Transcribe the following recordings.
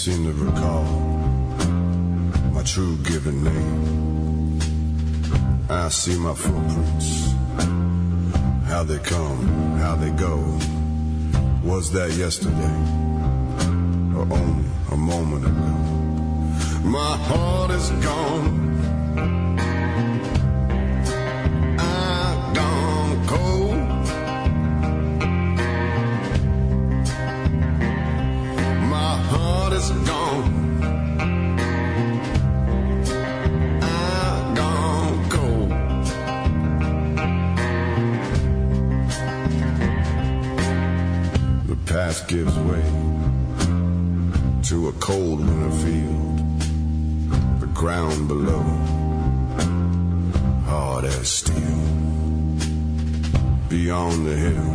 Seem to recall my true given name. I see my footprints, how they come, how they go. Was that yesterday or only a moment ago? My heart is gone cold winter field. The ground below, hard as steel. Beyond the hill,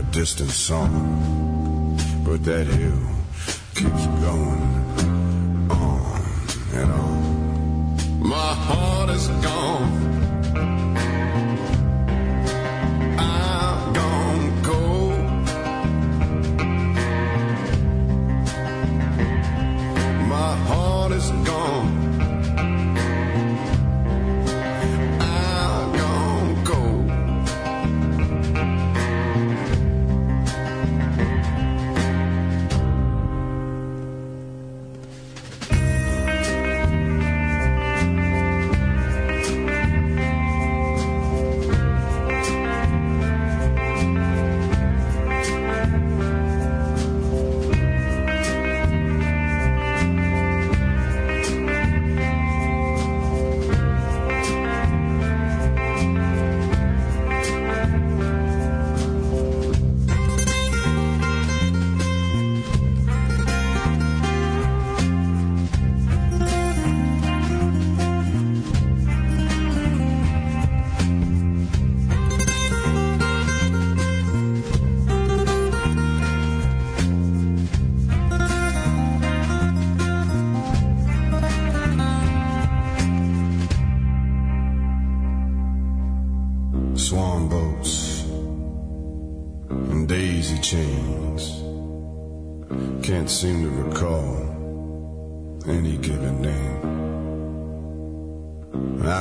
a distant song, but that hill keeps going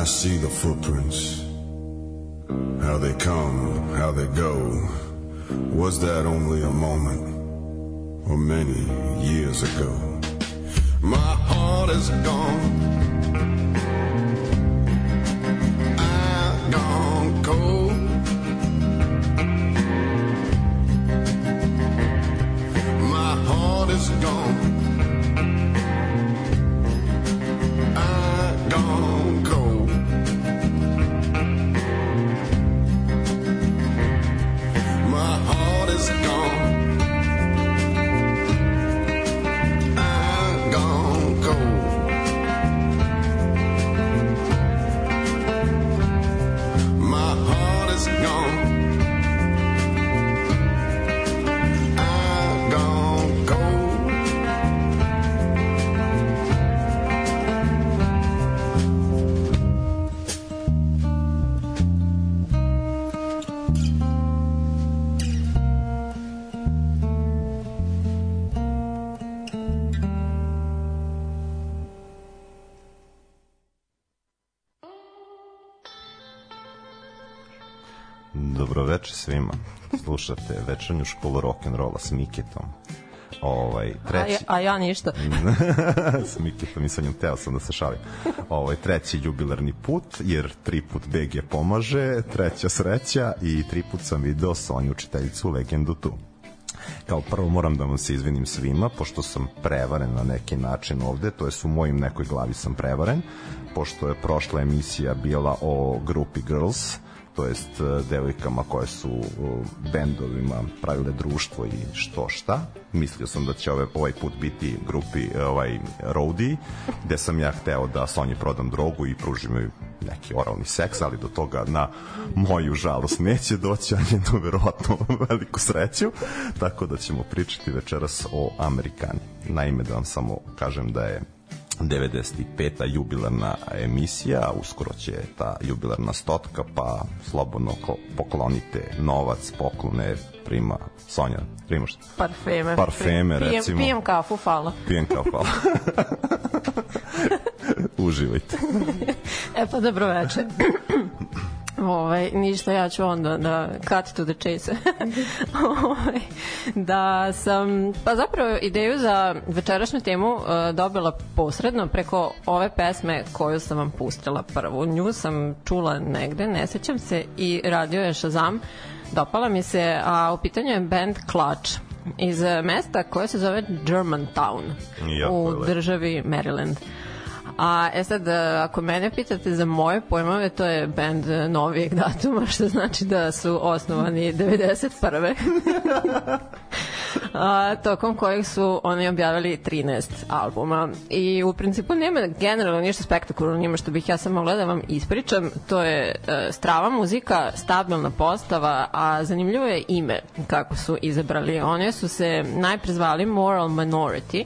see the footprints. How they come, how they go. Was that only a moment or many years ago? Svima. Slušate večernju školu rock'n'rolla s Miketom. Ovaj, A, treći... ja, a ja ništa. s Mikitom i sa njom teo sam da se šalim. Ovaj, treći jubilarni put, jer tri put BG pomaže, treća sreća i tri put sam video Sonju učiteljicu Legendu tu. Kao prvo moram da vam se izvinim svima, pošto sam prevaren na neki način ovde, to je u mojim nekoj glavi sam prevaren, pošto je prošla emisija bila o grupi Girls, to jest e, devojkama koje su u bendovima pravile društvo i što šta. Mislio sam da će ove, ovaj put biti grupi e, ovaj roadie, gde sam ja hteo da Sonji prodam drogu i pružim joj neki oralni seks, ali do toga na moju žalost neće doći, a njenu verovatno veliku sreću, tako da ćemo pričati večeras o Amerikani. Naime, da vam samo kažem da je 95. jubilarna emisija, uskoro će ta jubilarna stotka, pa slobodno poklonite novac, poklone, prima Sonja, primaš? Parfeme. Parfeme, pijem, recimo. Pijem kafu, hvala. Pijem kao hvala. Uživajte. E pa dobro večer. Ovaj, ništa, ja ću onda da cut to the chase. ovaj, da sam, pa zapravo ideju za večerašnju temu uh, dobila posredno preko ove pesme koju sam vam pustila prvu. Nju sam čula negde, ne sećam se, i radio je Shazam. Dopala mi se, a u pitanju je band Clutch iz mesta koje se zove Germantown Jako u lepo. državi Maryland. A e sad, e, ako mene pitate za moje pojmove, to je band e, novijeg datuma, što znači da su osnovani 91. a, tokom kojih su oni objavili 13 albuma. I u principu nema generalno ništa spektakularno njima što bih ja sam mogla da vam ispričam. To je e, strava muzika, stabilna postava, a zanimljivo je ime kako su izabrali. One su se najpre zvali Moral Minority,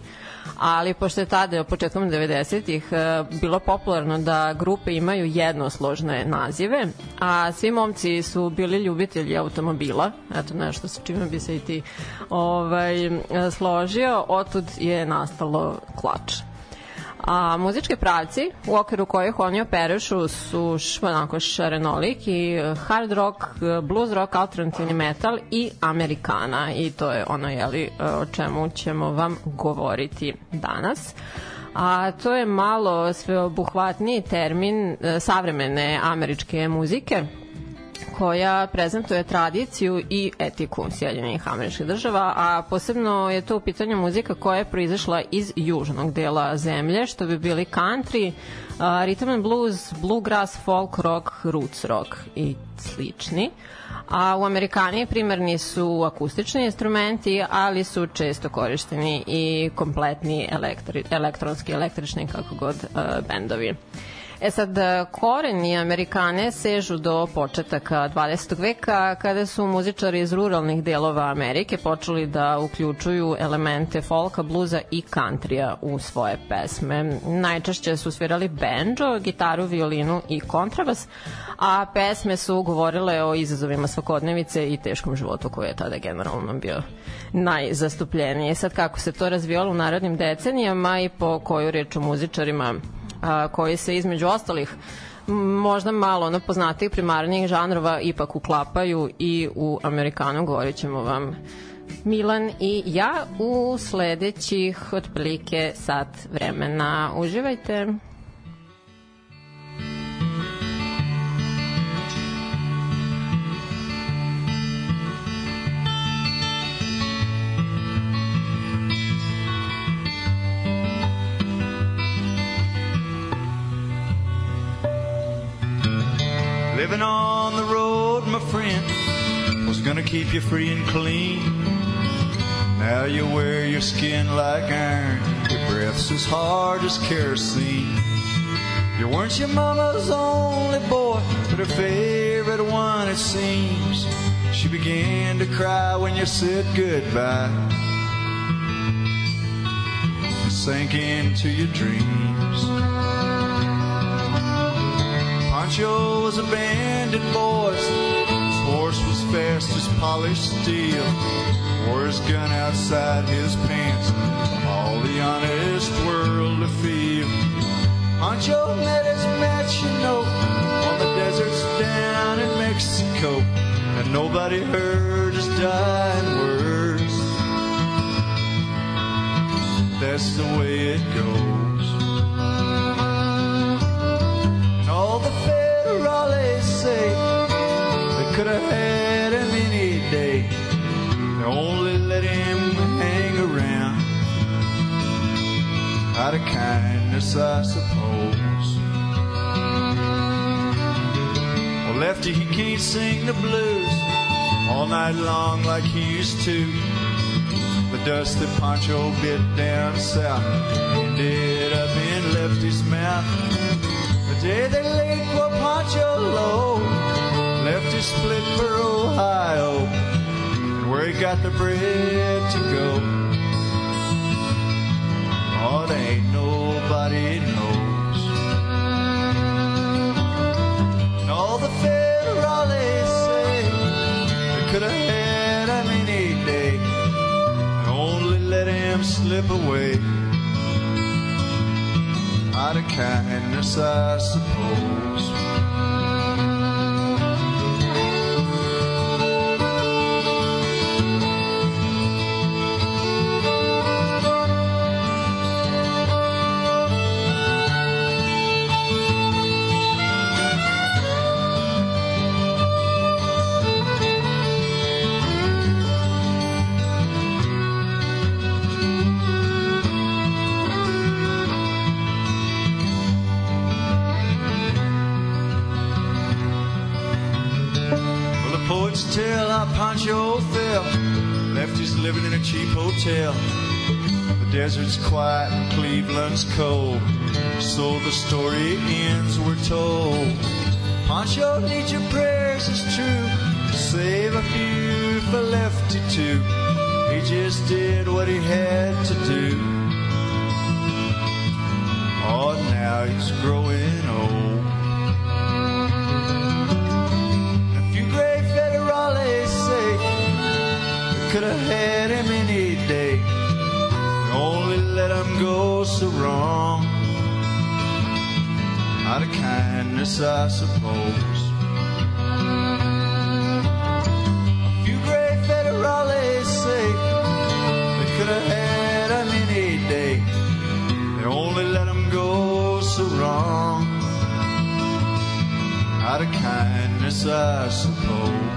ali pošto je tada početkom 90-ih e, bilo popularno da grupe imaju jednosložne nazive, a svi momci su bili ljubitelji automobila, eto nešto sa čime bi se i ti ovaj, e, složio, otud je nastalo klač. A muzički pravci u okviru kojih oni operušu su onako šarenolik i eh, hard rock, eh, blues rock, alternativni metal i amerikana. I to je ono jeli, eh, o čemu ćemo vam govoriti danas. A to je malo sveobuhvatniji termin savremene američke muzike koja prezentuje tradiciju i etiku Sjedinjenih američkih država, a posebno je to u pitanju muzika koja je proizašla iz južnog dela zemlje, što bi bili country, rhythm and blues, bluegrass, folk rock, roots rock i slični. A u Amerikani primarni su akustični instrumenti, ali su često korišteni i kompletni elektri, elektronski, električni, kako god, uh, bendovi. E sad, koreni Amerikane sežu do početaka 20. veka kada su muzičari iz ruralnih delova Amerike počeli da uključuju elemente folka, bluza i kantrija u svoje pesme. Najčešće su svirali banjo, gitaru, violinu i kontrabas, a pesme su govorile o izazovima svakodnevice i teškom životu koji je tada generalno bio najzastupljeniji. Sad kako se to razvijalo u narodnim decenijama i po koju reč muzičarima koji se između ostalih možda malo ono poznatijih primarnijih žanrova ipak uklapaju i u Amerikanu govorit ćemo vam Milan i ja u sledećih otprilike sat vremena. Uživajte! Friend, was gonna keep you free and clean. Now you wear your skin like iron, your breath's as hard as kerosene. You weren't your mama's only boy, but her favorite one, it seems. She began to cry when you said goodbye. Sank into your dreams. Pancho was a bandit boy. Horse was fast as polished steel. Wore his gun outside his pants all the honest world to feel. Pancho met his match, you know, on the deserts down in Mexico. And nobody heard his dying words. that's the way it goes. And all the federales say could have had him any day. Only let him hang around out of kindness, I suppose. Well, Lefty, he can't sing the blues all night long like he used to. The dust that Pancho bit down south ended up in Lefty's mouth. The day they laid poor Pancho low, Lefty split for Ohio, and where he got the bread to go. Oh, there ain't nobody knows. And all the federales say they could have had him any day and only let him slip away. Out of kindness, I suppose. Quiet and Cleveland's cold. So the story ends, we're told. Pancho needs your prayers, it's true. Save a few for Lefty too. He just did what he had to do. Oh, now he's growing so wrong. Out of kindness, I suppose. A few gray federales say they could have had him any day. They only let him go so wrong out of kindness, I suppose.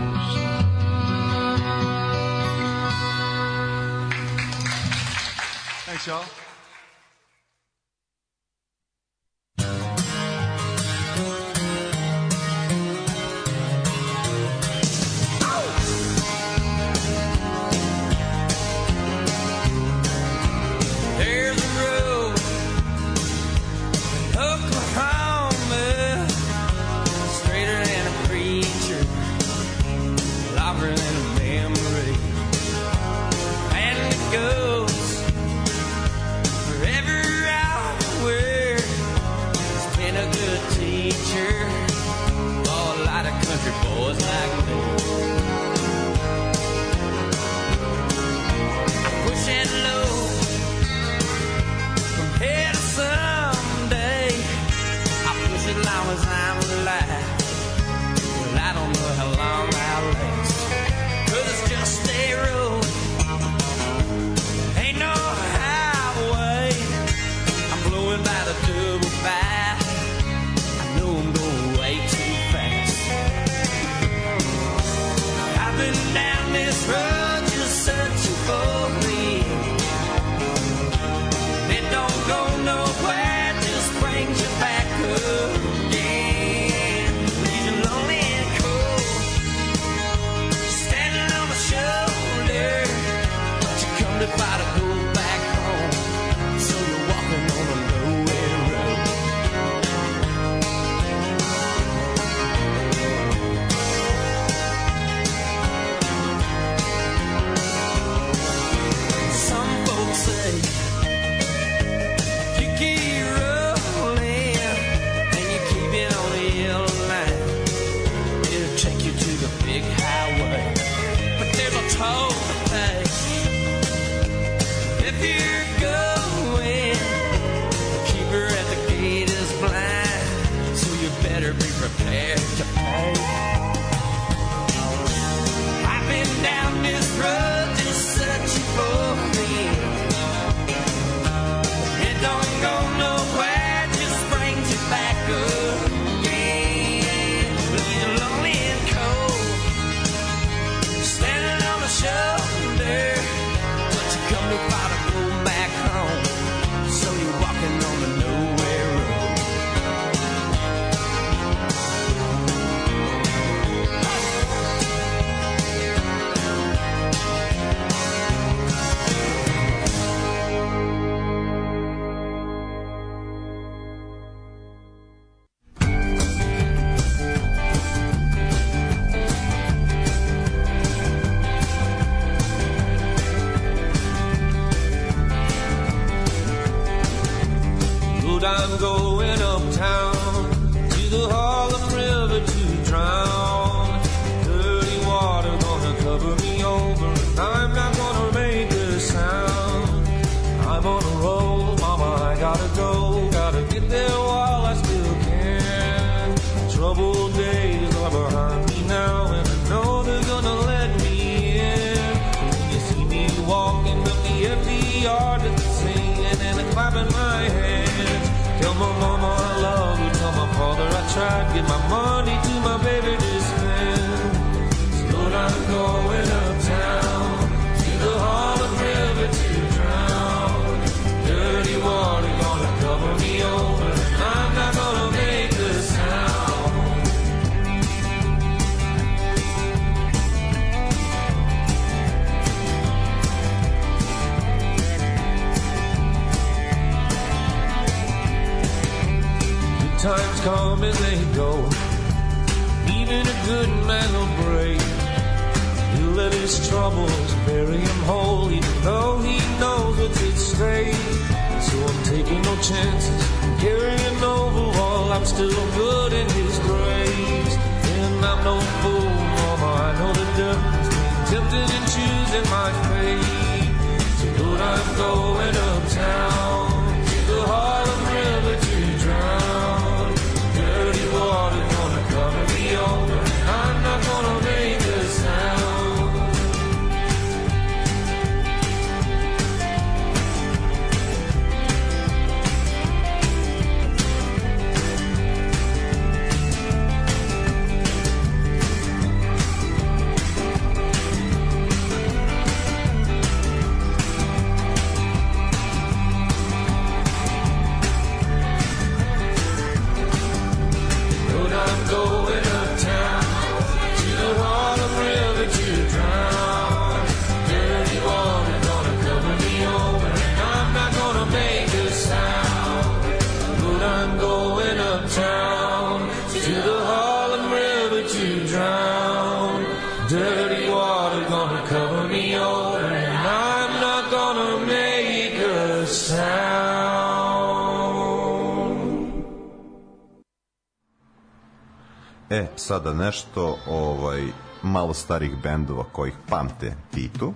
Sada nešto ovaj malo starih bendova kojih pamte Titu.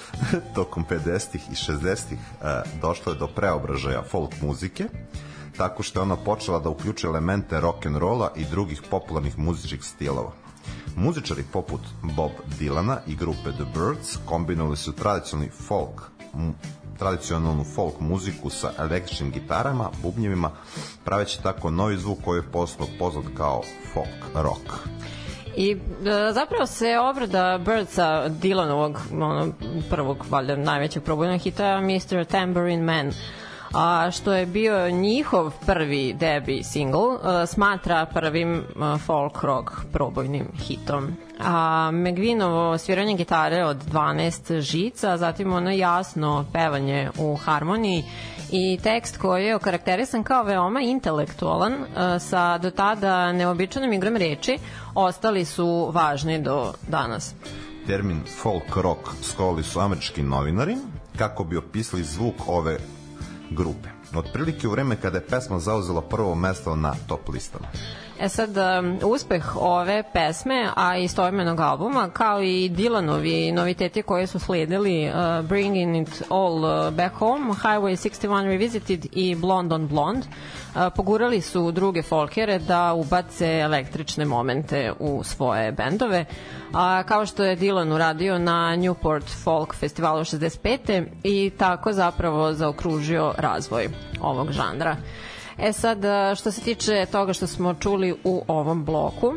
Tokom 50-ih i 60-ih e, došlo je do preobražaja folk muzike, tako što je ona počela da uključuje elemente rock and rolla i drugih popularnih muzičkih stilova. Muzičari poput Bob Dylana i grupe The Birds kombinovali su tradicionalni folk tradicionalnu folk muziku sa električnim gitarama, bubnjevima, praveći tako novi zvuk koji je postao poznat kao folk rock. I e, zapravo se obrada Birdsa Dylanovog ono, prvog, valjda najvećeg probojnog hita Mr. Tambourine Man a što je bio njihov prvi debi single, smatra prvim e, folk rock probojnim hitom. A Megvinovo sviranje gitare od 12 žica, zatim ono jasno pevanje u harmoniji i tekst koji je okarakterisan kao veoma intelektualan e, sa do tada neobičanom igrom reči ostali su važni do danas. Termin folk rock skovali su američki novinari kako bi opisali zvuk ove grupe. Otprilike u vreme kada je pesma zauzela prvo mesto na top listama. E sad, um, uspeh ove pesme, a i istoimenog albuma, kao i Dylanovi noviteti koji su sledili uh, Bringing It All uh, Back Home, Highway 61 Revisited i Blonde on Blonde, uh, pogurali su druge folkere da ubace električne momente u svoje bendove, a kao što je Dylan uradio na Newport Folk Festivalu 65. i tako zapravo zaokružio razvoj ovog žanra. E sad, a, što se tiče toga što smo čuli u ovom bloku,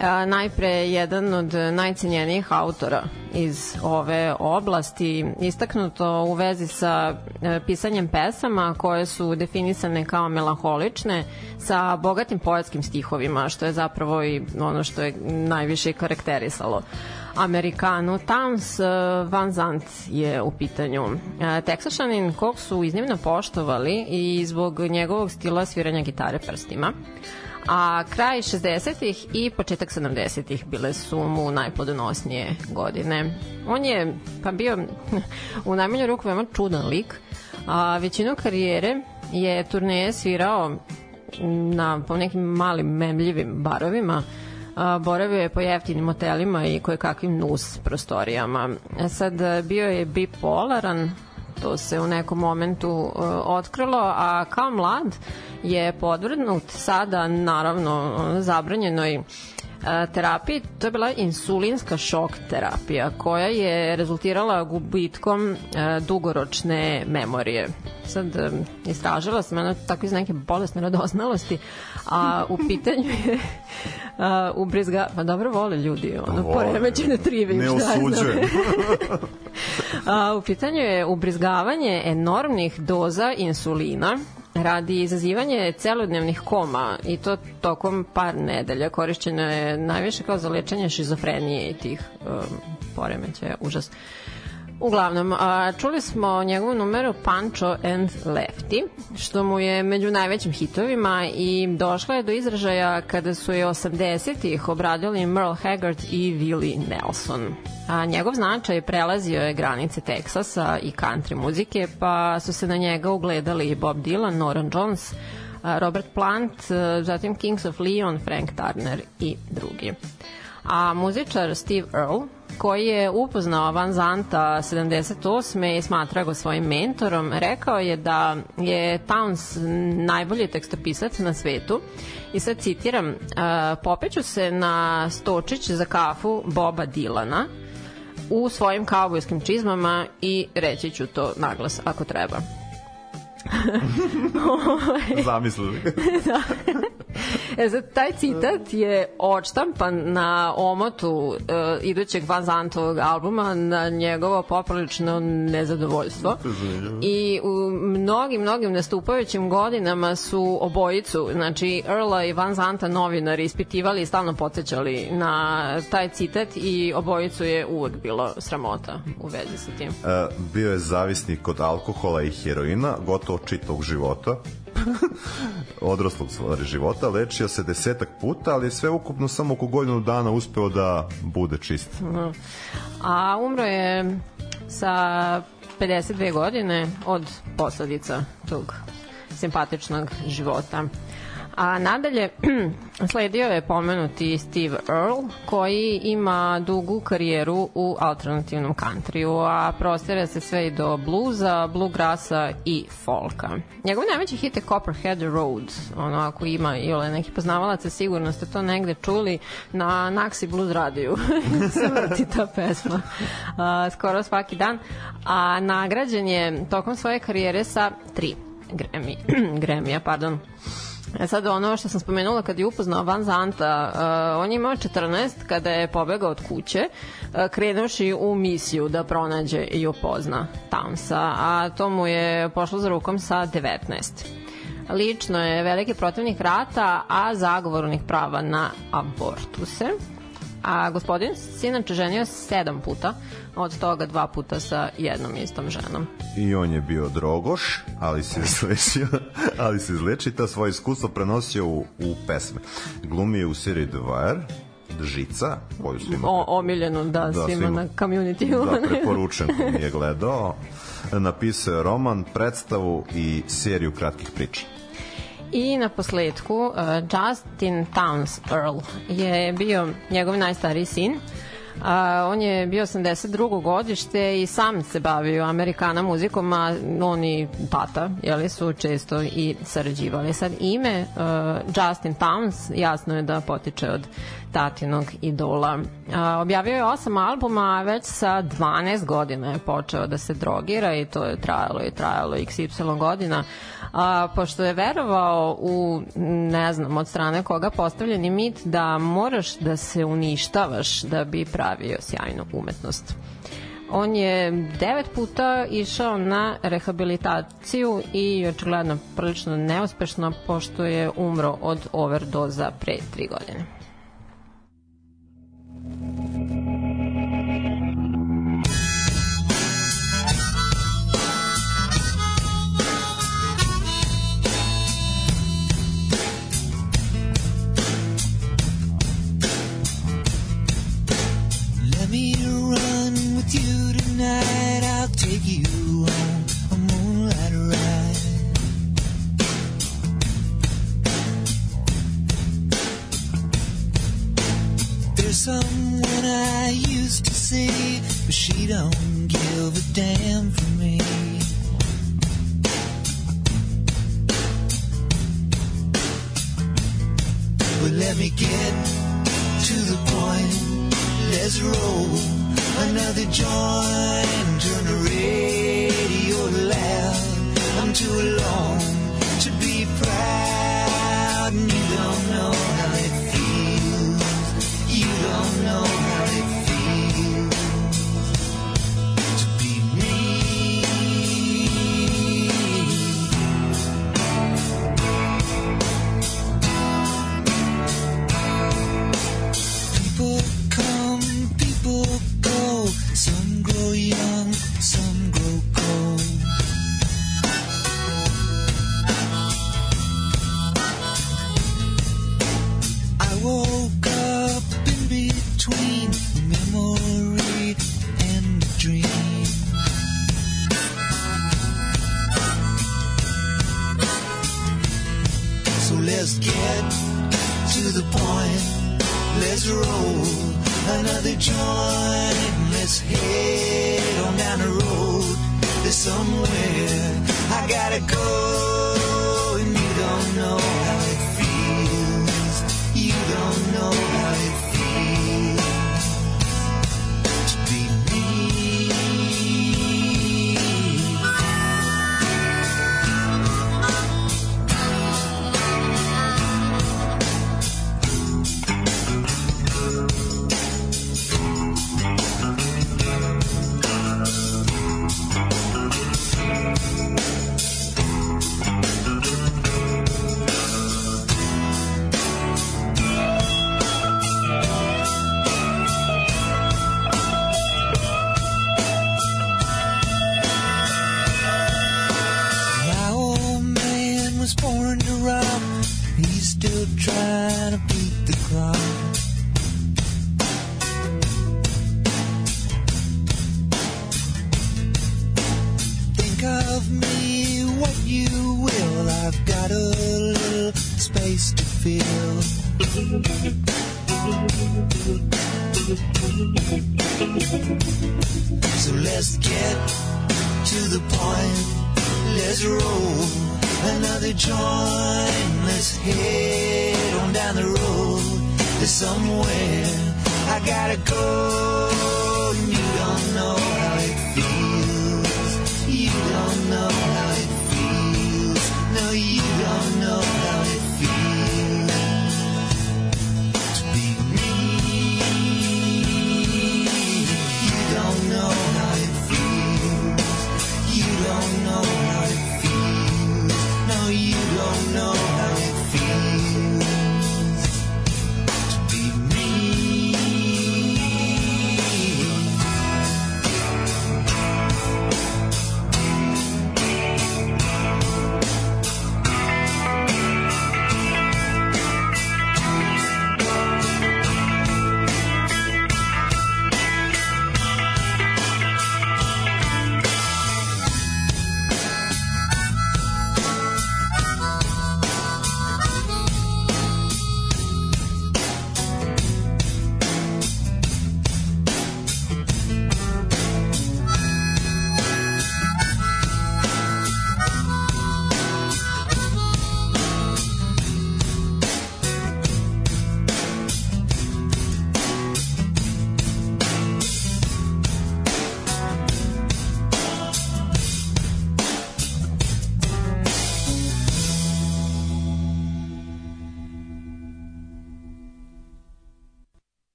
a, najpre jedan od najcenjenijih autora iz ove oblasti, istaknuto u vezi sa e, pisanjem pesama koje su definisane kao melaholične sa bogatim poetskim stihovima, što je zapravo i ono što je najviše karakterisalo. Amerikanu Towns uh, Van Zandt je u pitanju. Uh, Teksašanin kog su iznimno poštovali i zbog njegovog stila sviranja gitare prstima. A kraj 60-ih i početak 70-ih bile su mu najplodonosnije godine. On je pa bio u najmanju ruku veoma čudan lik, a većinu karijere je turneje svirao na po nekim malim memljivim barovima, boravio je po jeftinim motelima i koje kakvim nus prostorijama. E sad, bio je bipolaran, to se u nekom momentu uh, otkrilo, a kao mlad je podvrgnut sada naravno zabranjenoj terapiji, to je bila insulinska šok terapija koja je rezultirala gubitkom uh, dugoročne memorije. Sad um, istražila sam ono tako iz neke bolesne radoznalosti, a u pitanju je uh, ubrizga, pa dobro vole ljudi, ono, poremećene trivi, Ne osuđujem. A, u pitanju je ubrizgavanje enormnih doza insulina radi izazivanje celodnevnih koma i to tokom par nedelja. Korišćeno je najviše kao za lečenje šizofrenije i tih um, poremećaja. Užas. Uglavnom, čuli smo njegovu numeru Pancho and Lefty, što mu je među najvećim hitovima i došla je do izražaja kada su je 80-ih obradili Merle Haggard i Willie Nelson. A njegov značaj prelazio je granice Teksasa i country muzike, pa su se na njega ugledali Bob Dylan, Noran Jones, Robert Plant, zatim Kings of Leon, Frank Turner i drugi. A muzičar Steve Earle, koji je upoznao Van Zanta 78. i smatra ga svojim mentorom, rekao je da je Towns najbolji tekstopisac na svetu i sad citiram, "A, popeću se na stočić za kafu Boba Dilana u svojim kaubojskim čizmama i reći ću to naglas ako treba. Zamislili. da. E, sad, taj citat je odštampan na omotu uh, idućeg Van Zantovog albuma na njegovo poprilično nezadovoljstvo. I u mnogim, mnogim nastupajućim godinama su obojicu, znači Earla i Van Zanta novinari ispitivali i stalno podsjećali na taj citat i obojicu je uvek bilo sramota u vezi sa tim. E, bio je zavisnik od alkohola i heroina gotovo čitavog života odraslog stvari života, lečio se desetak puta, ali je sve ukupno samo oko godinu dana uspeo da bude čist. A umro je sa 52 godine od posledica tog simpatičnog života. A nadalje sledio je pomenuti Steve Earle koji ima dugu karijeru u alternativnom countryu, a prostire se sve i do bluza, bluegrassa i folka. Njegov najveći hit je Copperhead Road, ono ako ima ili neki poznavalaca sigurno ste to negde čuli na Naxi Blues radiju se vrti ta pesma a, skoro svaki dan a nagrađen je tokom svoje karijere sa tri Grammy, Grammy-a, pardon. E sad ono što sam spomenula kad je upoznao Van Zanta, uh, on je imao 14 kada je pobegao od kuće, uh, krenuši u misiju da pronađe i upozna Townsa, a to mu je pošlo za rukom sa 19. Lično je veliki protivnik rata, a zagovornik prava na abortuse. A gospodin se inače ženio sedam puta, od toga dva puta sa jednom istom ženom. I on je bio drogoš, ali se izlečio, ali se izleči ta svoje iskustvo prenosio u, u pesme. Glumi je u seriji The Wire, Žica, koju su imali. O, omiljenu, da, da svima, svima. na community. Da, preporučen ko nije gledao. Napisao je roman, predstavu i seriju kratkih priča. I na posledku, uh, Justin Towns Earl je bio njegov najstariji sin. A, on je bio 82. godište i sam se bavio amerikana muzikom, a on i tata jeli, su često i sarađivali. Sad ime uh, Justin Towns jasno je da potiče od tatinog idola. A, objavio je osam albuma, a već sa 12 godina je počeo da se drogira i to je trajalo i trajalo XY godina. A, pošto je verovao u, ne znam, od strane koga postavljeni mit da moraš da se uništavaš da bi pravio sjajnu umetnost. On je devet puta išao na rehabilitaciju i očigledno prilično neuspešno pošto je umro od overdoza pre tri godine. Tonight I'll take you on a moonlight ride. There's someone I used to see, but she don't give a damn for me. But let me get to the point. Let's roll. Another joint, turn the radio loud. I'm too alone to be proud.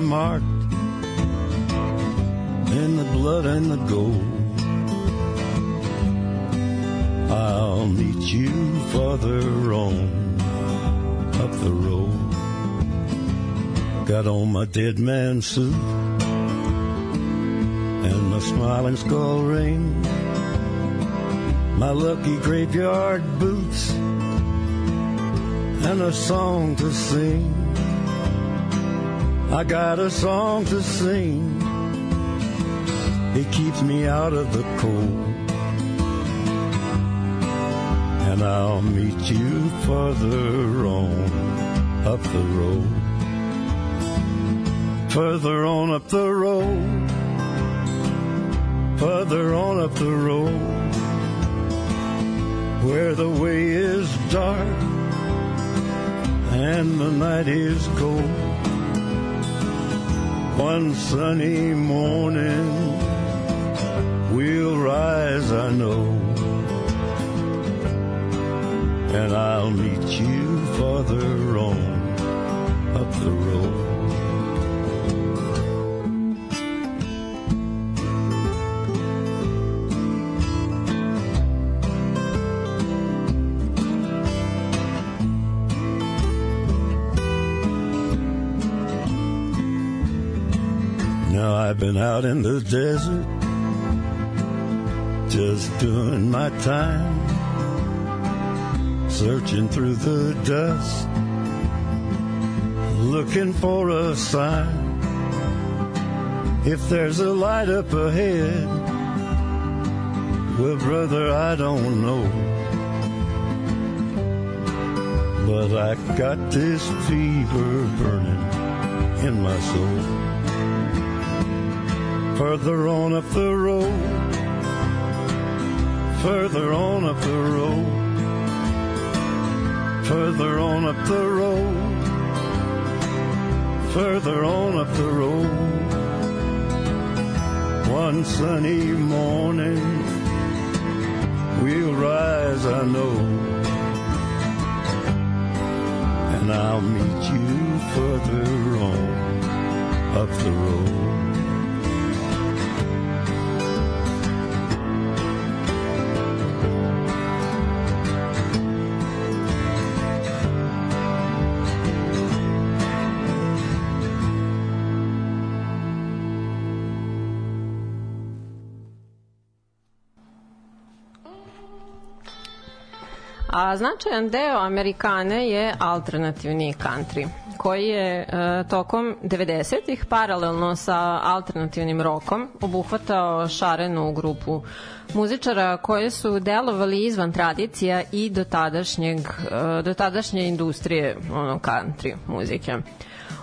Are marked in the blood and the gold. I'll meet you farther on up the road. Got on my dead man suit and my smiling skull ring, my lucky graveyard boots, and a song to sing. I got a song to sing. It keeps me out of the cold. And I'll meet you further on up the road further on up the road, further on up the road, where the way is dark and the night is cold. One sunny morning we'll rise, I know, and I'll meet you farther on up the road. Been out in the desert, just doing my time, searching through the dust, looking for a sign. If there's a light up ahead, well, brother, I don't know. But I got this fever burning in my soul further on up the road, further on up the road, further on up the road, further on up the road. One sunny morning, we'll rise, I know, and I'll meet you further on up the road. A značajan deo Amerikane je alternativni country koji je e, tokom 90-ih paralelno sa alternativnim rokom obuhvatao šarenu grupu muzičara koje su delovali izvan tradicija i do tadašnjeg e, do tadašnje industrije ono country muzike.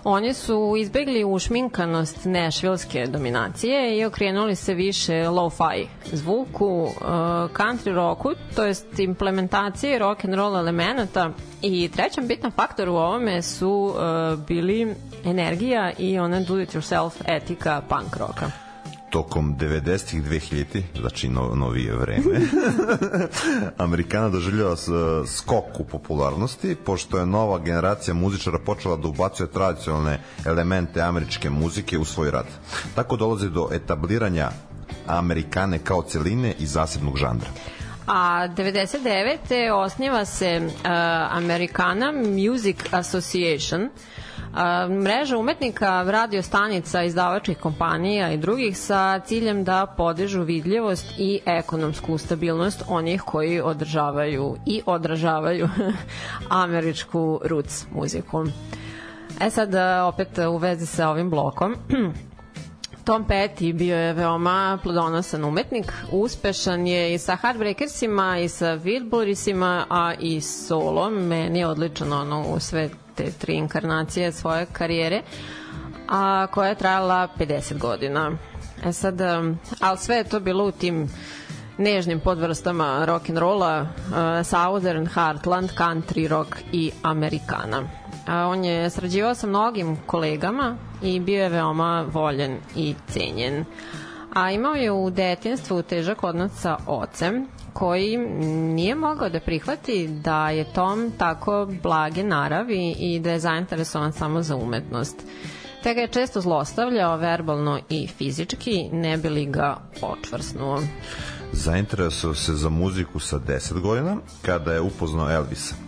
Oni su izbegli ušminkanost nešvilske dominacije i okrenuli se više lo-fi zvuku, uh, country rocku, to jest implementacije rock and roll elemenata. I trećan bitan faktor u ovome su uh, bili energija i ona do it yourself etika punk roka tokom 90-ih 2000 znači no, novije vreme Amerikana doživljava skok u popularnosti pošto je nova generacija muzičara počela da ubacuje tradicionalne elemente američke muzike u svoj rad. Tako dolazi do etabliranja Amerikane kao celine i zasebnog žanra a 99. osniva se uh, Americana Music Association uh, mreža umetnika, radio stanica, izdavačkih kompanija i drugih sa ciljem da podižu vidljivost i ekonomsku stabilnost onih koji održavaju i odražavaju američku roots muziku. E sad, opet u vezi sa ovim blokom, Tom Petty bio je veoma plodonosan umetnik, uspešan je i sa Heartbreakersima i sa Wilburisima, a i solo, meni je odličan ono u sve te tri inkarnacije svoje karijere, a koja je trajala 50 godina. E sad, um, ali sve je to bilo u tim nežnim podvrstama rock and rolla, uh, Southern, Heartland, Country rock i Amerikana. A on je srađivao sa mnogim kolegama i bio je veoma voljen i cenjen. A imao je u detinstvu težak odnos sa ocem, koji nije mogao da prihvati da je Tom tako blage naravi i da je zainteresovan samo za umetnost. Te ga je često zlostavljao verbalno i fizički, ne bi li ga očvrsnuo. Zainteresovao se za muziku sa 10 godina, kada je upoznao Elvisa.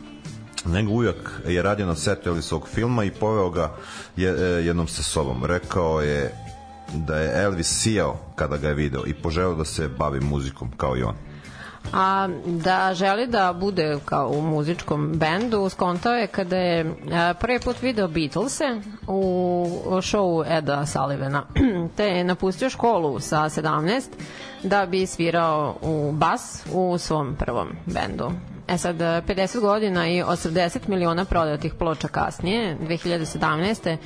Nego ujak je radio na setu Elvisovog filma i poveo ga je, e, jednom sa sobom. Rekao je da je Elvis sijao kada ga je video i poželeo da se bavi muzikom kao i on. A da želi da bude kao u muzičkom bendu skontao je kada je prvi put video Beatlese u šovu Eda Sullivana. Te je napustio školu sa 17 da bi svirao u bas u svom prvom bendu E sad, 50 godina i 80 miliona prodatih ploča kasnije, 2017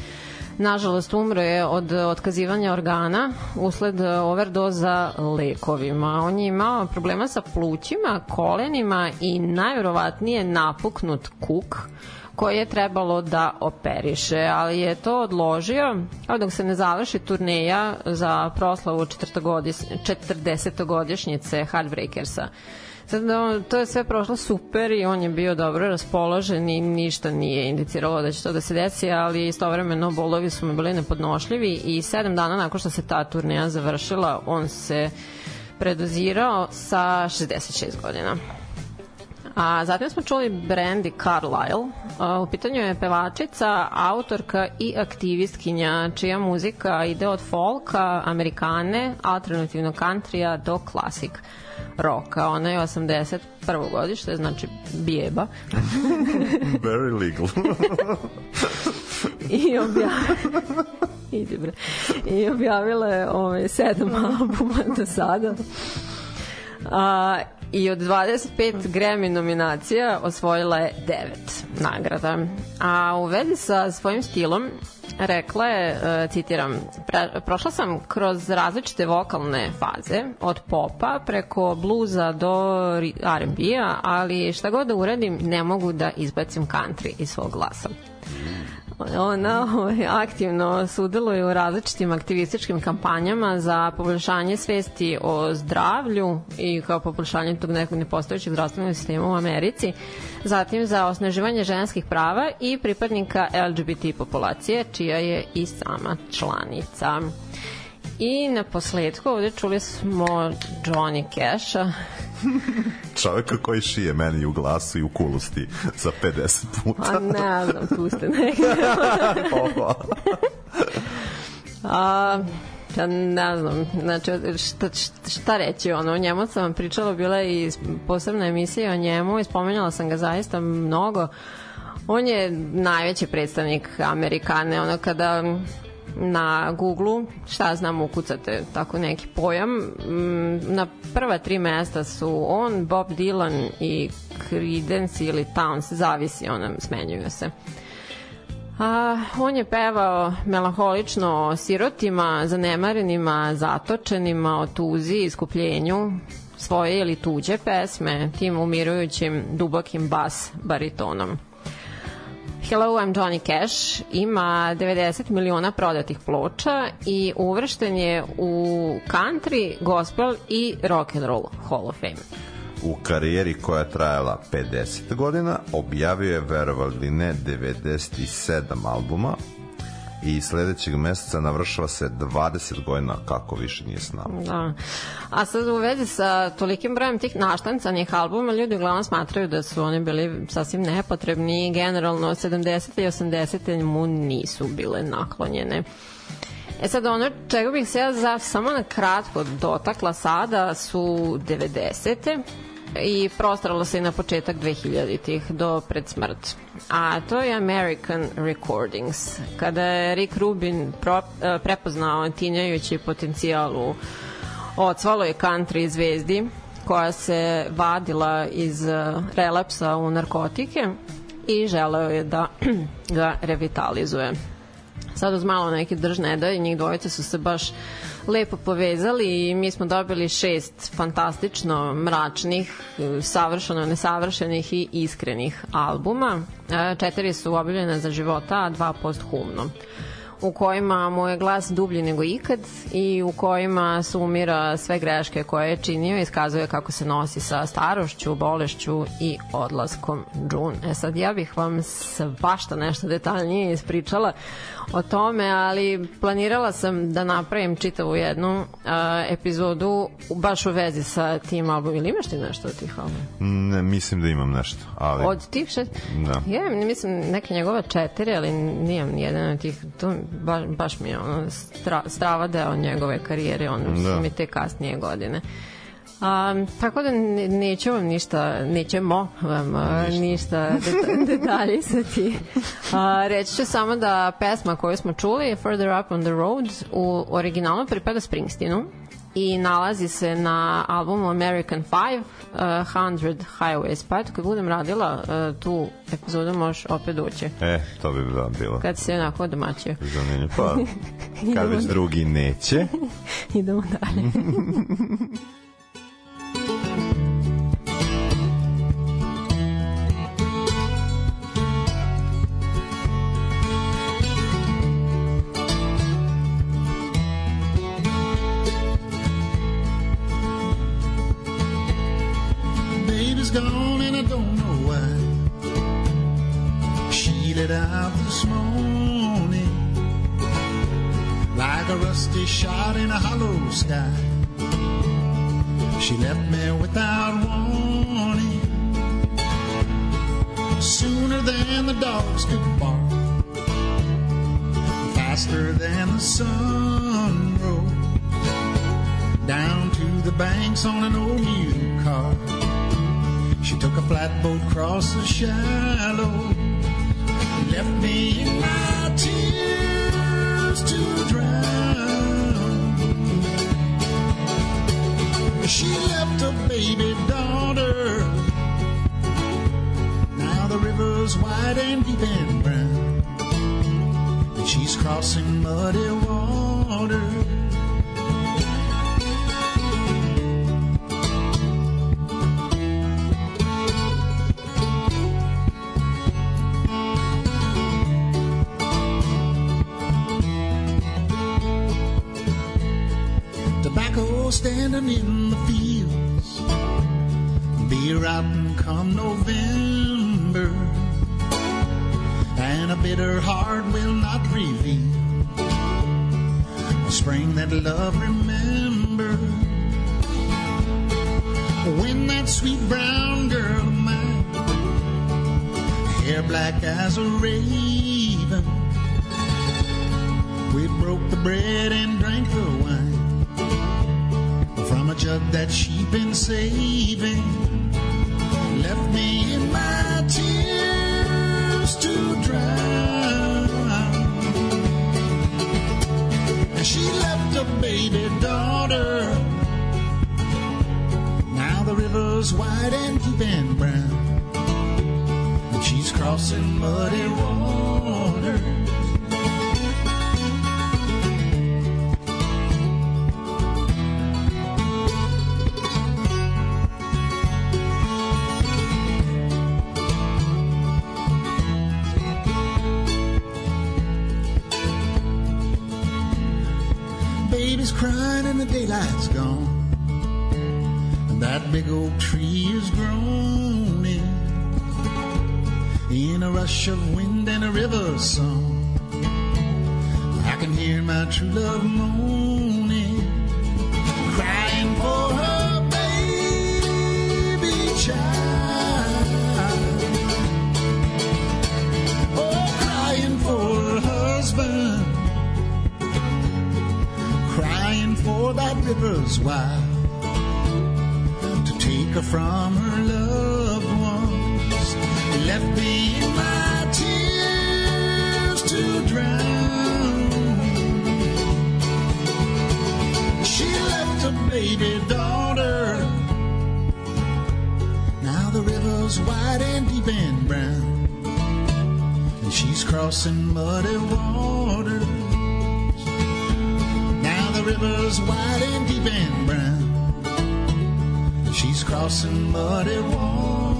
nažalost umro je od otkazivanja organa usled overdoza lekovima. On je imao problema sa plućima, kolenima i najverovatnije napuknut kuk koji je trebalo da operiše, ali je to odložio ali dok se ne završi turneja za proslavu 40-godišnjice Heartbreakersa. Sad, no, to je sve prošlo super i on je bio dobro raspoložen i ništa nije indiciralo da će to da se desi, ali istovremeno bolovi su mi bili nepodnošljivi i sedam dana nakon što se ta turneja završila, on se predozirao sa 66 godina. A zatim smo čuli Brandy Carlisle. U pitanju je pevačica, autorka i aktivistkinja čija muzika ide od folka, amerikane, alternativnog kantrija do klasika roka. Ona je 81. godište, znači bijeba. Very legal. I objavila Idi bre. I objavila je ove, sedam albuma do sada. A, I od 25 Grammy nominacija osvojila je 9 nagrada. A u vezi sa svojim stilom rekla je, e, citiram, "Pre- prošla sam kroz različite vokalne faze, od popa preko bluza do R&B-a, ali šta god da uradim, ne mogu da izbacim country iz svog glasa. Ona ovaj, aktivno sudeluje u različitim aktivističkim kampanjama za poboljšanje svesti o zdravlju i kao poboljšanje tog nekog nepostojećeg zdravstvenog sistema u Americi, zatim za osnaživanje ženskih prava i pripadnika LGBT populacije, čija je i sama članica. I na posledku ovde čuli smo Johnny Cash-a, Čoveka koji šije meni u glasu i u kulusti za 50 puta. a ne znam, tu ste negde. Ovo. A, ja ne znam, znači, šta, šta reći, ono, o njemu sam vam pričala, bila je i posebna emisija o njemu i spomenjala sam ga zaista mnogo. On je najveći predstavnik Amerikane, ono, kada na Google, šta znam, ukucate tako neki pojam, mm, na prva tri mesta su on, Bob Dylan i Creedence ili Towns, zavisi, ono, smenjuju se. A, on je pevao melaholično o sirotima, zanemarenima, zatočenima, o tuzi, iskupljenju, svoje ili tuđe pesme, tim umirujućim dubokim bas baritonom. Hello, I'm Johnny Cash ima 90 miliona prodatih ploča i uvršten je u country, gospel i rock and roll Hall of Fame. U karijeri koja je trajala 50 godina objavio je verovali ne 97 albuma i sledećeg meseca navršava se 20 godina kako više nije s nama. Da. A sad u vezi sa tolikim brojem tih naštancanih albuma, ljudi uglavnom smatraju da su oni bili sasvim nepotrebni i generalno 70. i 80. mu nisu bile naklonjene. E sad ono čega bih se ja za, samo na kratko dotakla sada su 90 i prostaralo se i na početak 2000-ih do pred smrt. A to je American Recordings. Kada je Rick Rubin pro, eh, prepoznao tinjajući potencijal u odsvaloj country zvezdi koja se vadila iz eh, relapsa u narkotike i želeo je da ga revitalizuje sad uz malo neke držne da i njih dvojice su se baš lepo povezali i mi smo dobili šest fantastično mračnih, savršeno nesavršenih i iskrenih albuma. E, Četiri su objavljene za života, a dva posthumno u kojima mu je glas dublji nego ikad i u kojima sumira sve greške koje je činio i iskazuje kako se nosi sa starošću, bolešću i odlaskom June. E sad ja bih vam svašta nešto detaljnije ispričala o tome, ali planirala sam da napravim čitavu jednu uh, epizodu baš u vezi sa tim albumom. Ili imaš ti nešto od tih albuma? Ne, mislim da imam nešto, ali... Od tih šest? Da. Ja mislim, neke njegove četiri, ali nijem jedan od tih. To baš, baš mi je ono, stra, strava deo njegove karijere, ono, Da. su mi te kasnije godine. A, tako da ne- neću vam ništa, nećemo vam a, ništa deta, detaljisati. A, reći ću samo da pesma koju smo čuli, Further Up on the Road, u originalu pripada Springsteenu i nalazi se na albumu American Five, uh, 100 Highways. Pa eto, kad budem radila uh, tu epizodu, možeš opet doći. E, to bi da bilo Kad se onako domaćio. zanimljivo. Pa, kad već drugi neće, Idemo dalje. A rusty shot in a hollow sky. She left me without warning. Sooner than the dogs could bark, faster than the sun rose down to the banks on an old mule car. She took a flatboat across the shallow, left me in my tears to she left a baby daughter. Now the river's wide and deep and brown. She's crossing muddy raven. We broke the bread and drank the wine from a jug that she'd been saving. her from her loved ones. Left me in my tears to drown. She left a baby daughter. Now the river's wide and deep and brown. And she's crossing muddy waters. Now the river's wide and deep and brown crossing muddy water.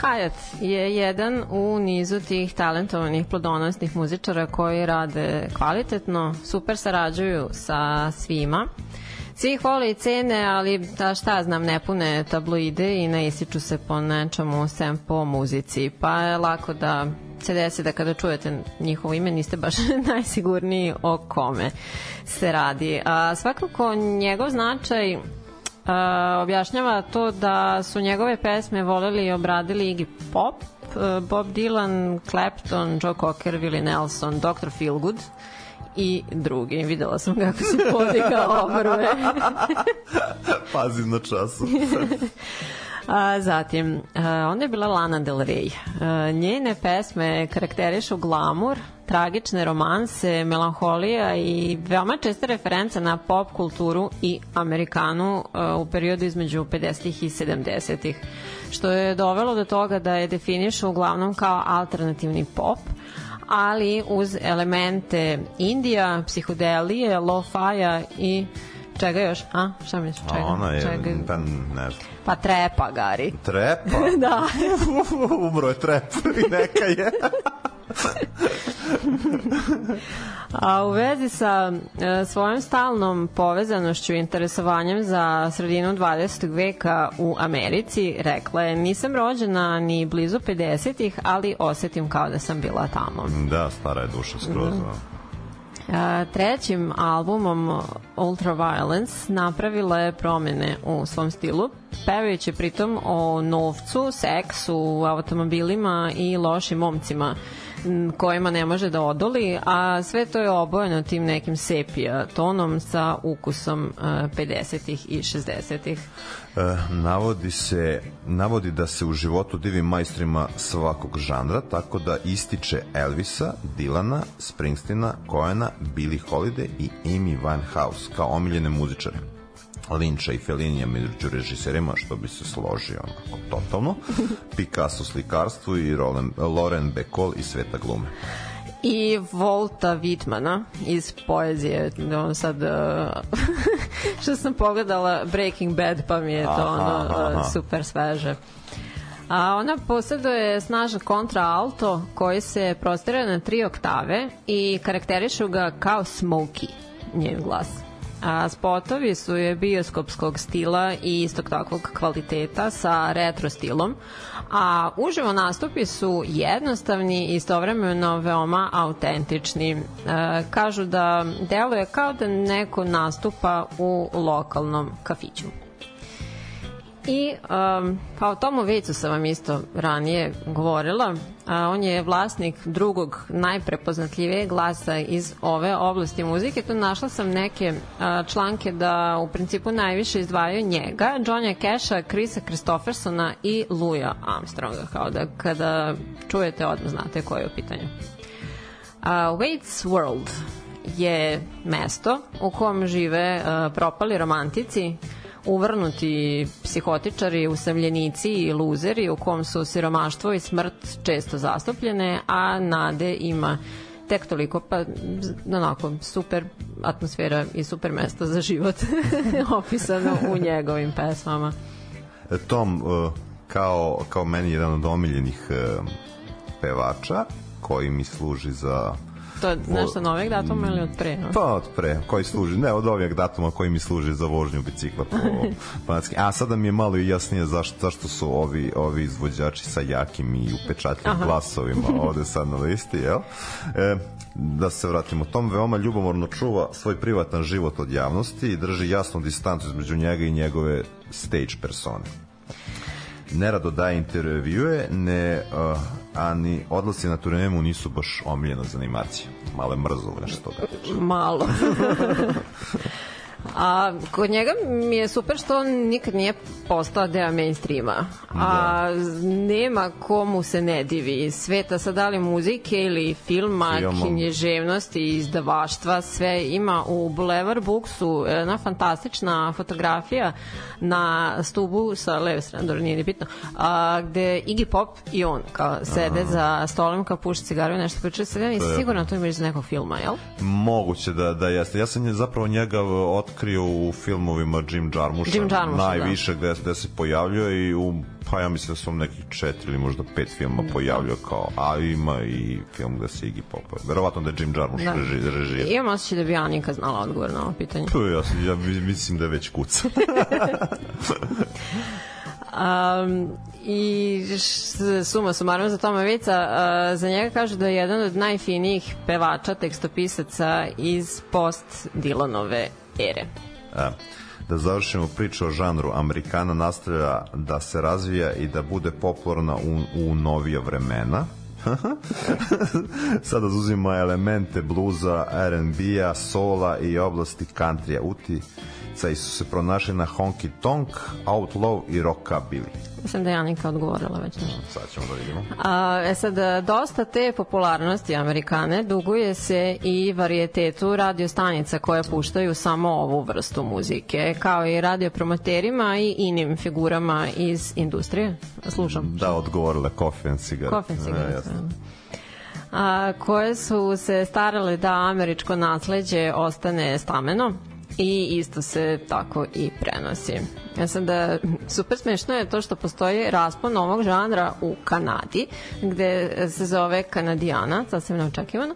Hyatt je jedan u nizu tih talentovanih plodonosnih muzičara koji rade kvalitetno, super sarađuju sa svima. Svi ih vole i cene, ali da šta znam, ne pune tabloide i ne isiču se po nečemu sem po muzici. Pa je lako da se desi da kada čujete njihovo ime niste baš najsigurniji o kome se radi. A, svakako njegov značaj objašnjava to da su njegove pesme voleli i obradili Iggy Pop, a, Bob Dylan, Clapton, Joe Cocker, Willie Nelson, Dr. Feelgood i drugi. Videla sam kako si podigao obrve. Pazim na času. A, zatim, a, onda je bila Lana Del Rey. A, njene pesme karakterišu glamur, tragične romanse, melanholija i veoma česte reference na pop kulturu i Amerikanu a, u periodu između 50. i 70. što je dovelo do toga da je definišu uglavnom kao alternativni pop, ali uz elemente Indija, psihodelije, lo-faja i čega još? A, šta misliš? Čega? Ona je, čega? pa ne znam. Pa trepa, Gari. Trepa? da. Umro je trep i neka je. A u vezi sa e, svojom stalnom povezanošću i interesovanjem za sredinu 20. veka u Americi, rekla je, nisam rođena ni blizu 50-ih, ali osetim kao da sam bila tamo. Da, stara je duša skroz. Mhm. Mm. A, trećim albumom Ultraviolence napravila je promene u svom stilu, pevajući pritom o novcu, seksu, automobilima i lošim momcima kojima ne može da odoli, a sve to je obojeno tim nekim sepija tonom sa ukusom uh, 50-ih i 60-ih. E, navodi se navodi da se u životu divi majstrima svakog žanra, tako da ističe Elvisa, Dilana, Springsteena, Coena, Billie Holiday i Amy Winehouse kao omiljene muzičare. Linča i Fellinija među režiserima, što bi se složio onako totalno, Picasso slikarstvu i Roland, Loren Bacall i sveta glume. i Volta Whitmana iz poezije on sad uh, što sam pogledala Breaking Bad pa mi je to Aha, ono aha. super sveže A ona posjeduje snažan kontraalto koji se prostire na tri oktave i karakterišu ga kao smoky, njen glas. A spotovi su je bioskopskog stila i istog takvog kvaliteta sa retro stilom, a uživo nastupi su jednostavni i istovremeno veoma autentični. E, kažu da deluje kao da neko nastupa u lokalnom kafiću. I um, pa o Tomu Vicu sam vam isto ranije govorila. A, on je vlasnik drugog najprepoznatljivijeg glasa iz ove oblasti muzike. Tu našla sam neke a, članke da u principu najviše izdvajaju njega, Johnnya Casha, Chrisa Christophersona i Louisa Armstronga. Kao da kada čujete odmah znate koje je u pitanju. Uh, Wade's World je mesto u kom žive uh, propali romantici, uvrnuti psihotičari, usamljenici i luzeri u kom su siromaštvo i smrt često zastupljene, a nade ima tek toliko, pa onako super atmosfera i super mesto za život opisano u njegovim pesmama. E, Tom, e, kao, kao meni jedan od omiljenih e, pevača, koji mi služi za To je nešto noveg datuma ili od pre? No? Pa od pre, koji služi, ne od ovih datuma koji mi služi za vožnju bicikla po Banatski. A sada mi je malo i jasnije zašto, zašto su ovi, ovi izvođači sa jakim i upečatljivim Aha. glasovima ovde sad na listi, jel? E, da se vratimo, Tom veoma ljubomorno čuva svoj privatan život od javnosti i drži jasnu distancu između njega i njegove stage persone nerado daje intervjue, ne, uh, a ni odlasci na turnemu nisu baš omiljena zanimacija. Malo je mrzo nešto toga. Malo. A kod njega mi je super što on nikad nije postao deo mainstreama. A nema komu se ne divi. Sveta sad da li muzike ili filma, Filmom. književnosti, izdavaštva, sve ima u Boulevard Booksu jedna fantastična fotografija na stubu sa leve strane, dobro nije ni bitno, a, gde Iggy Pop i on kao sede za stolom kao puši cigaru i nešto pričaju. Sad ja To nisam je- sigurna to ima iz nekog filma, jel? Moguće da, da jeste. Ja sam zapravo njega otkrio otkrio u filmovima Jim Jarmusha, Jim Jarmusha, najviše gde, gde se pojavljuje i u pa ja mislim da su nekih četiri ili možda pet filma pojavljuje kao, a ima i film gde se Iggy Pop, verovatno da je Jim Jarmusch Da. da. reži, režira. Imam osjećaj da bi Anika znala odgovor na ovo pitanje. Tu ja, ja mislim da je već kuca. Um, I suma sumarom za Toma Vica, uh, za njega kažu da je jedan od najfinijih pevača, tekstopisaca iz post-Dylanove ere. E, da završimo priču o žanru. Amerikana nastavlja da se razvija i da bude popularna u, u novija vremena. Sada uzima elemente bluza, R&B-a, sola i oblasti countrya. Uticaj su se pronašli na honky tonk, outlaw i rockabilly. Mislim da je Anika odgovorila već nešto. Sad ćemo da vidimo. A, e sad, dosta te popularnosti Amerikane duguje se i varijetetu radiostanica koje puštaju samo ovu vrstu muzike, kao i radiopromoterima i inim figurama iz industrije. Slušam. Da, odgovorila Coffee and Cigarette. Coffee and Cigarette, E, jasno. a, koje su se starale da američko nasleđe ostane stameno i isto se tako i prenosi. Ja sam da super smešno je to što postoji raspon ovog žanra u Kanadi, gde se zove Kanadijana, sasvim neočekivano,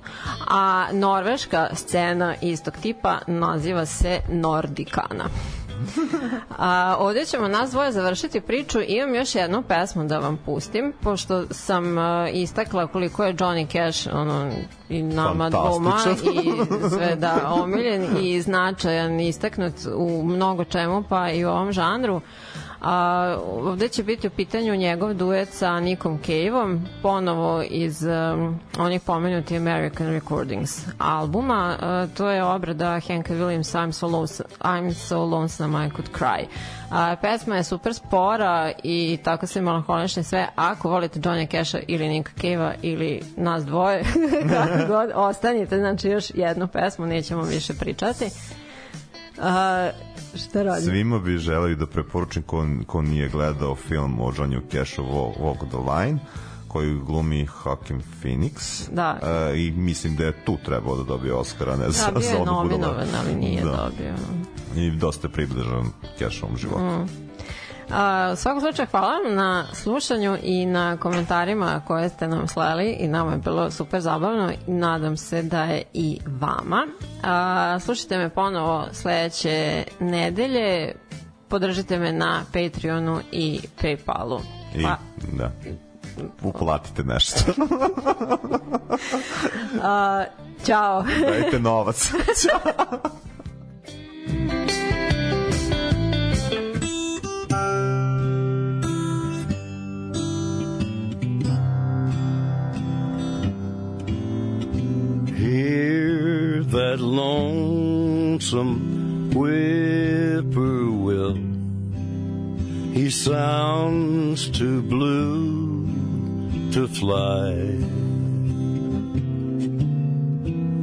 a norveška scena istog tipa naziva se Nordikana. A, ovdje ćemo nas dvoje završiti priču. Imam još jednu pesmu da vam pustim, pošto sam a, istakla koliko je Johnny Cash ono, i nama dvoma i sve da omiljen i značajan istaknut u mnogo čemu, pa i u ovom žanru. A, ovde će biti u pitanju njegov duet sa Nikom Cave-om, ponovo iz um, onih pomenuti American Recordings albuma. A, to je obrada Hanka Williams I'm so, lonesome, I'm so lonesome I could cry. A, pesma je super spora i tako se melanholične sve. Ako volite Johnny Casha ili Nika Cave-a ili nas dvoje, god, ostanite, znači još jednu pesmu, nećemo više pričati. A, šta radim? Svima bi želeli da preporučim ko, ko nije gledao film o Johnny Cashu Walk, the Line koji glumi Joaquin Phoenix Da. e, i mislim da je tu trebao da dobije Oscara ne za, Da, bio je nominovan, ali nije Da. dobio. i dosta je približan Cashovom životu Mm. A, u svakom slučaju hvala vam na slušanju i na komentarima koje ste nam slali i nama je bilo super zabavno i nadam se da je i vama. A, slušajte me ponovo sledeće nedelje, podržite me na Patreonu i Paypalu. i Pa, da uplatite nešto a, ćao. dajte novac Hear that lonesome whippoorwill. He sounds too blue to fly.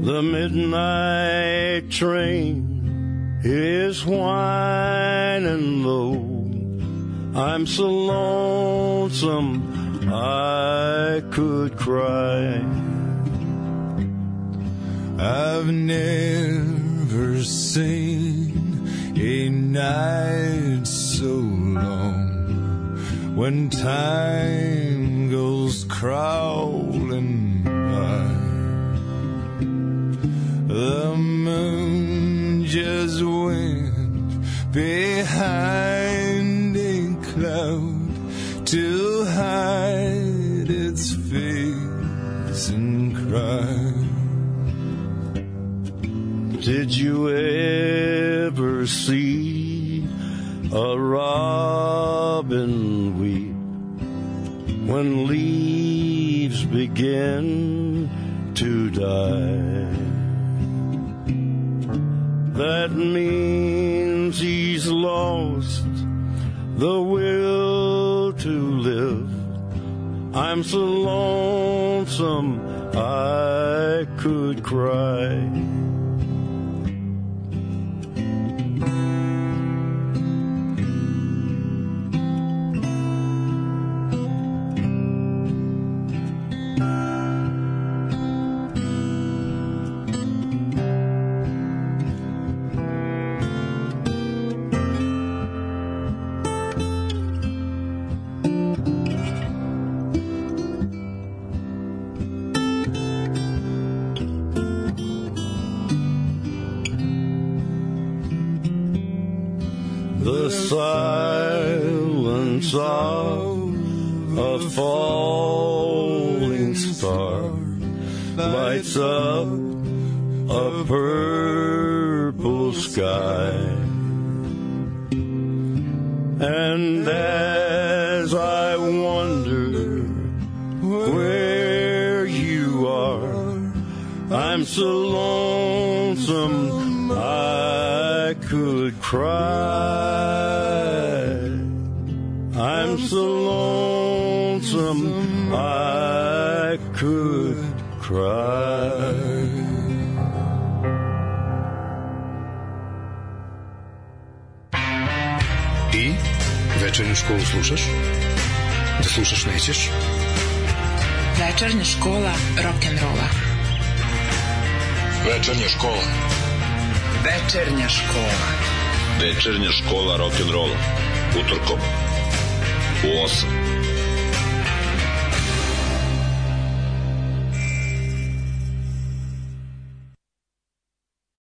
The midnight train is whining low. I'm so lonesome I could cry. I've never seen a night so long when time goes crawling by. The moon just went behind a cloud to hide its face and cry. Did you ever see a robin weep when leaves begin to die? That means he's lost the will to live. I'm so lonesome I could cry. Večernja škola rock'n'rolla. Večernja škola. Večernja škola. Večernja škola rock'n'rolla. Utorkom. U 8.